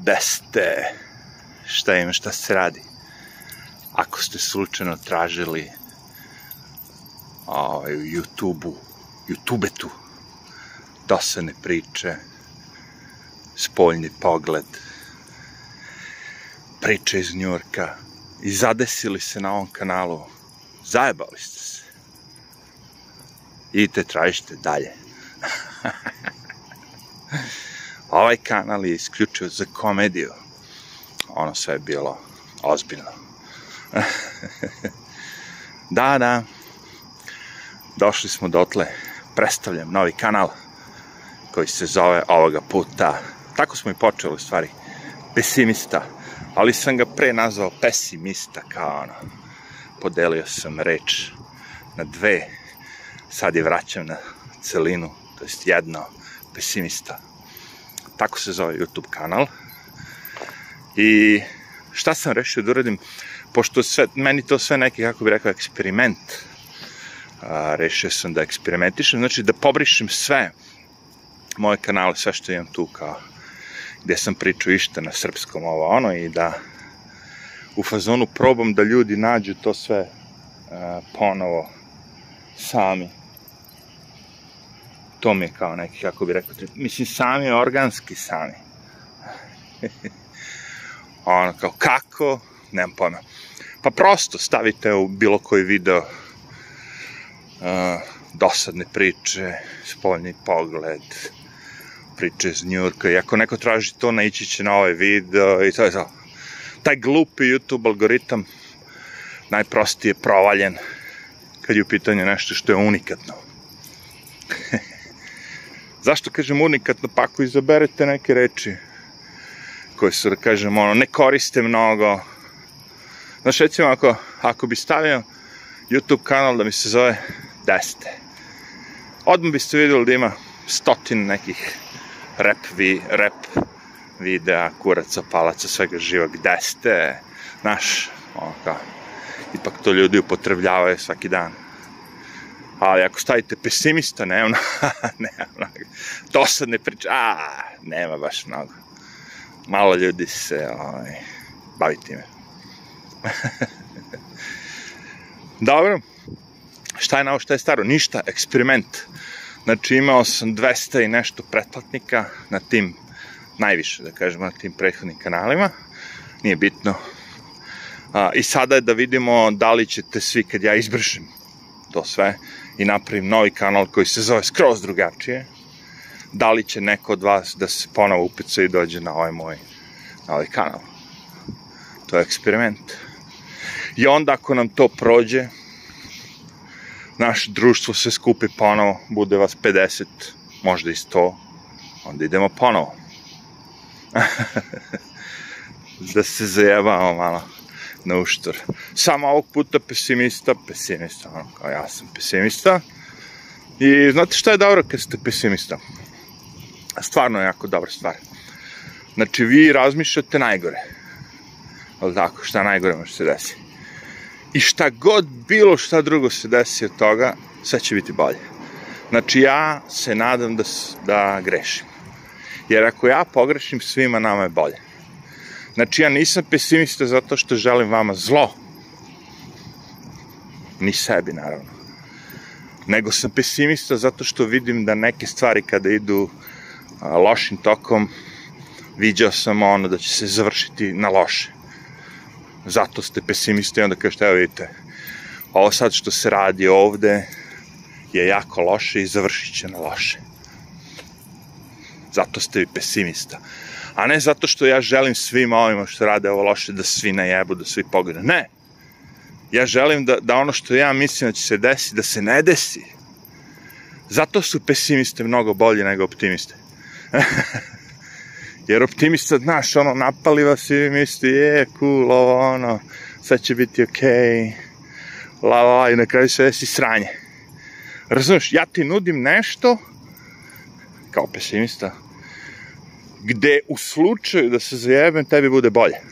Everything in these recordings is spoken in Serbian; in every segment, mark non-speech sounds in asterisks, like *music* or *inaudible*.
gde ste, šta ima, šta se radi. Ako ste slučajno tražili ovaj, u YouTube-u, YouTubetu, dosadne priče, spoljni pogled, priče iz Njurka i zadesili se na ovom kanalu, zajebali ste se. Idite, tražite dalje. *laughs* ovaj kanal je isključio za komediju. Ono sve je bilo ozbiljno. *laughs* da, da. Došli smo dotle. Predstavljam novi kanal koji se zove ovoga puta. Tako smo i počeli u stvari. Pesimista. Ali sam ga pre nazvao pesimista kao ono. Podelio sam reč na dve. Sad je vraćam na celinu. To jest jedno. Pesimista. Tako se zove YouTube kanal. I šta sam rešio da uradim? Pošto sve, meni to sve neki, kako bih rekao, eksperiment. A, rešio sam da eksperimentišem, znači da pobrišem sve moje kanale, sve što imam tu kao gde sam pričao išta na srpskom ovo ono i da u fazonu probam da ljudi nađu to sve uh, ponovo sami to mi je kao neki, kako bi rekao, mislim, sami, organski sami. *laughs* ono, kao, kako? Nemam pojma. Pa prosto stavite u bilo koji video uh, dosadne priče, spoljni pogled, priče iz Njurka i ako neko traži to, naići će na ovaj video i to je to. Taj glupi YouTube algoritam najprostije provaljen kad je u pitanju nešto što je unikatno. *laughs* Zašto kažem unikatno? Pa ako izaberete neke reči koje su, da kažem, ono, ne koriste mnogo. Znaš, recimo, ako, ako bi stavio YouTube kanal da mi se zove Deste, odmah biste videli da ima stotin nekih rap, vi, rap videa, kuraca, palaca, svega živog, Deste, znaš, ono kao, ipak to ljudi upotrebljavaju svaki dan ali ako stavite pesimista, nema, *laughs* nema mnogo. Dosadne priče, a, nema baš mnogo. Malo ljudi se ovaj, bavi time. *laughs* Dobro, šta je novo, šta je staro? Ništa, eksperiment. Znači imao sam 200 i nešto pretplatnika na tim, najviše da kažemo, na tim prethodnim kanalima. Nije bitno. A, I sada je da vidimo da li ćete svi kad ja izbršim to sve i napravim novi kanal koji se zove skroz drugačije, da li će neko od vas da se ponovo upica i dođe na ovaj moj na ovaj kanal. To je eksperiment. I onda ako nam to prođe, naše društvo se skupi ponovo, bude vas 50, možda i 100, onda idemo ponovo. *laughs* da se zajebamo malo na uštor. Samo ovog puta pesimista, pesimista, ono, kao ja sam pesimista. I znate šta je dobro kad ste pesimista? Stvarno je jako dobra stvar. Znači, vi razmišljate najgore. Ali tako, šta najgore može se desiti. I šta god bilo šta drugo se desi od toga, sve će biti bolje. Znači, ja se nadam da, da grešim. Jer ako ja pogrešim, svima nama je bolje. Znači, ja nisam pesimista zato što želim vama zlo. Ni sebi, naravno. Nego sam pesimista zato što vidim da neke stvari kada idu a, lošim tokom, viđao sam ono da će se završiti na loše. Zato ste pesimista i onda kažete, evo vidite, ovo sad što se radi ovde je jako loše i završit će na loše. Zato ste vi pesimista a ne zato što ja želim svima ovima što rade ovo loše da svi najebu, da svi pogledaju. Ne. Ja želim da, da ono što ja mislim da će se desiti, da se ne desi. Zato su pesimiste mnogo bolji nego optimiste. *laughs* Jer optimista, znaš, ono, napali vas i misli, je, cool, ovo, ono, sve će biti okej, okay, la, la, i na kraju sve desi sranje. Razumeš, ja ti nudim nešto, kao pesimista, gde u slučaju da se zajebem tebi bude bolje. *laughs*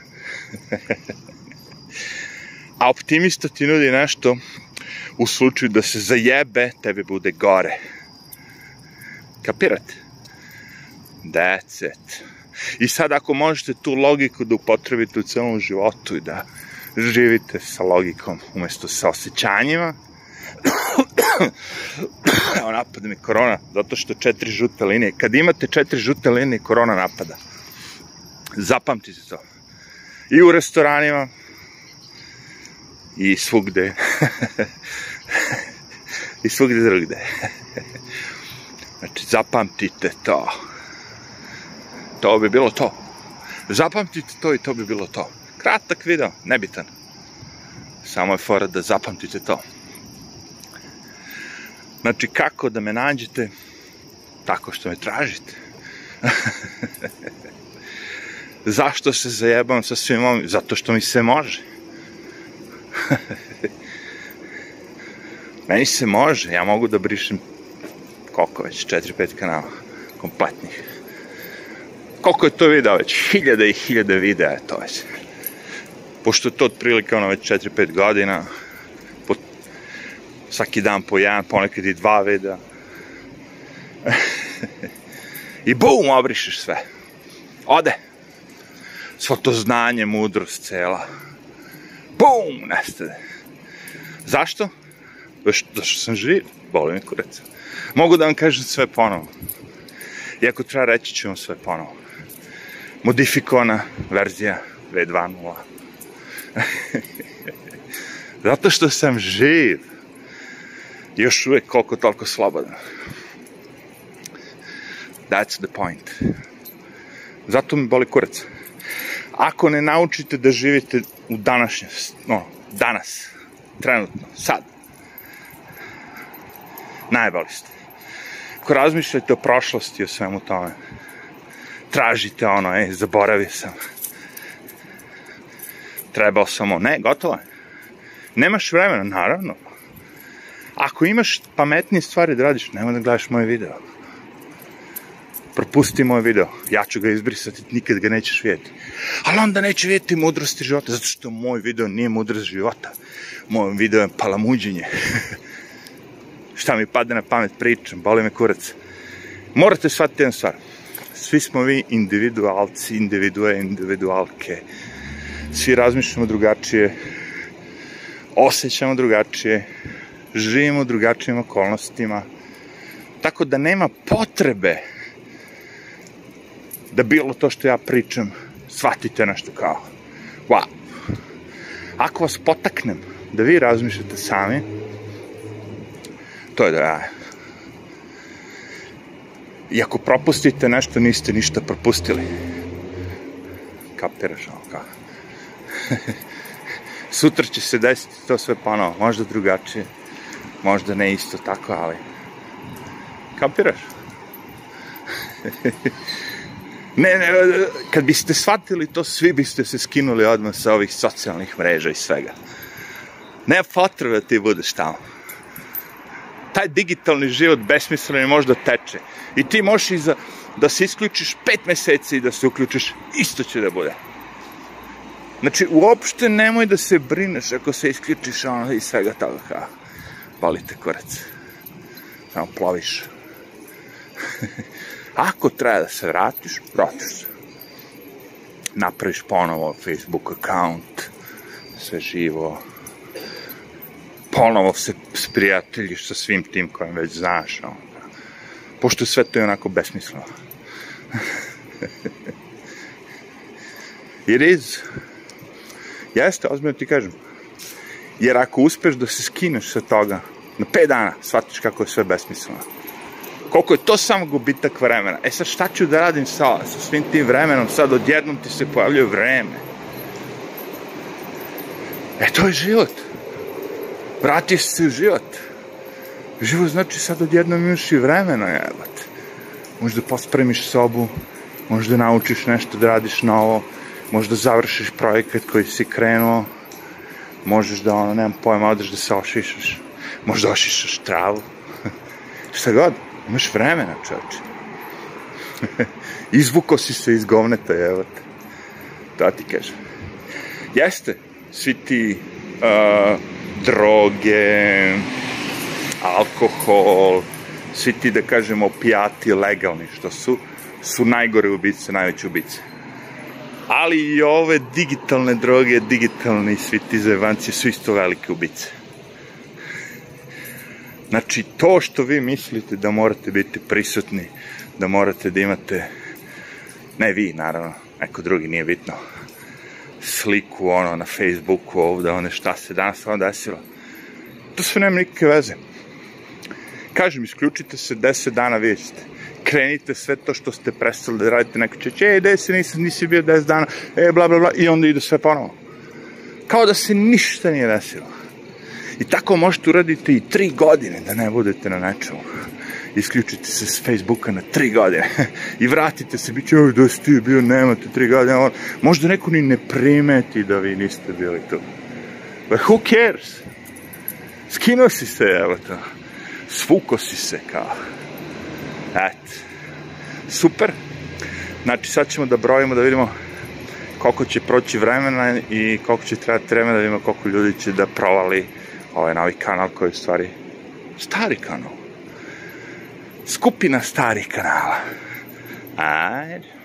A optimista ti nudi nešto u slučaju da se zajebe tebi bude gore. Kapirate? That's it. I sad ako možete tu logiku da upotrebite u celom životu i da živite sa logikom umesto sa osjećanjima, *coughs* evo napada mi korona, zato što četiri žute linije, kad imate četiri žute linije, korona napada. Zapamtite to. I u restoranima, i svugde. *laughs* I svugde drugde. *laughs* znači, zapamtite to. To bi bilo to. Zapamtite to i to bi bilo to. Kratak video, nebitan. Samo je fora da zapamtite to. Znači, kako da me nađete? Tako što me tražite. *laughs* Zašto se zajebam sa svim ovim? Zato što mi se može. *laughs* Meni se može, ja mogu da brišem koliko već, 4-5 kanala, kompletnih. Koliko je to video već? Hiljade i hiljade videa je to već. Pošto je to otprilike ono već 4-5 godina, svaki dan po jedan, ponekad i dva videa. I bum, obrišeš sve. Ode. Svo to znanje, mudrost cela bum, nestade. Zašto? Zato što sam živ, boli mi kurac. Mogu da vam kažem sve ponovo. Iako treba reći ću vam sve ponovo. Modifikovana verzija V2.0. *laughs* Zato što sam živ. Još uvek koliko toliko slobodan. That's the point. Zato mi boli kurac ako ne naučite da živite u današnje, no, danas, trenutno, sad, najbali ste. Ako razmišljate o prošlosti, o svemu tome, tražite ono, ej, zaboravio sam. Trebao sam ono, ne, gotovo je. Nemaš vremena, naravno. Ako imaš pametnije stvari da radiš, nemoj da gledaš moje video propusti moj video, ja ću ga izbrisati, nikad ga nećeš vidjeti. Ali onda neće vidjeti mudrosti života, zato što moj video nije mudrost života. Moj video je palamuđenje. *laughs* Šta mi pade na pamet pričam, boli me kurac. Morate shvatiti jednu stvar. Svi smo vi individualci, individue, individualke. Svi razmišljamo drugačije, osjećamo drugačije, živimo u drugačijim okolnostima, tako da nema potrebe da bilo to što ja pričam, shvatite nešto kao, wow. Ako vas potaknem da vi razmišljate sami, to je da ja. I ako propustite nešto, niste ništa propustili. Kapiraš ovo kao? *laughs* Sutra će se desiti to sve ponovo, možda drugačije, možda ne isto tako, ali kapiraš? *laughs* Ne, ne, kad biste shvatili to, svi biste se skinuli odmah sa ovih socijalnih mreža i svega. Ne potrebe da ti budeš tamo. Taj digitalni život besmisleno je možda teče. I ti možeš i za, da se isključiš pet meseci i da se uključiš, isto će da bude. Znači, uopšte nemoj da se brineš ako se isključiš ono i svega toga. Kao, balite korac. Samo ploviš. *laughs* Ako treba da se vratiš, vratiš se. Napraviš ponovo Facebook account, sve živo. Ponovo se sprijateljiš sa svim tim kojim već znaš. No. Pošto sve to je onako besmisleno. *laughs* It is. Jeste, ozbiljno ti kažem. Jer ako uspeš da se skineš sa toga, na 5 dana shvatiš kako je sve besmisleno koliko je to samo gubitak vremena. E sad šta ću da radim sa, sa svim tim vremenom, sad odjednom ti se pojavljuje vreme. E to je život. Vratiš se u život. Život znači sad odjednom imaš i vremena, jebate. Možda pospremiš sobu, možda naučiš nešto da radiš novo, možda završiš projekat koji si krenuo, možeš da, ono, nemam pojma, odeš da se ošišaš, možda ošišaš travu, *laughs* šta god. Imaš vremena, čoče. *laughs* Izvuko si se iz govneta, evo te. Da ti kažem. Jeste, svi ti uh, droge, alkohol, svi ti, da kažemo, opijati legalni što su, su najgore ubice, najveće ubice. Ali i ove digitalne droge, digitalni svi ti zajebanci su isto velike ubice. Znači, to što vi mislite da morate biti prisutni, da morate da imate, ne vi, naravno, neko drugi, nije bitno, sliku, ono, na Facebooku ovde, one šta se danas ono desilo. To sve nema nikakve veze. Kažem, isključite se 10 dana, vidjet ćete. Krenite sve to što ste prestali da radite, neko će, ej, gde si, nisi, nisi bio 10 dana, e, bla, bla, bla, i onda ide sve ponovo. Kao da se ništa nije desilo. I tako možete uraditi i tri godine da ne budete na nečemu. Isključite se s Facebooka na tri godine *laughs* i vratite se, bit će, oj, da si ti bio, nemate tri godine, možda neko ni ne primeti da vi niste bili tu. But who cares? Skinuo si se, evo to. Svuko si se, kao. Et. Super. Znači, sad ćemo da brojimo, da vidimo koliko će proći vremena i koliko će trebati vremena da vidimo koliko ljudi će da provali ovaj novi kanal koji je u stvari stari kanal. Skupina starih kanala. Ajde.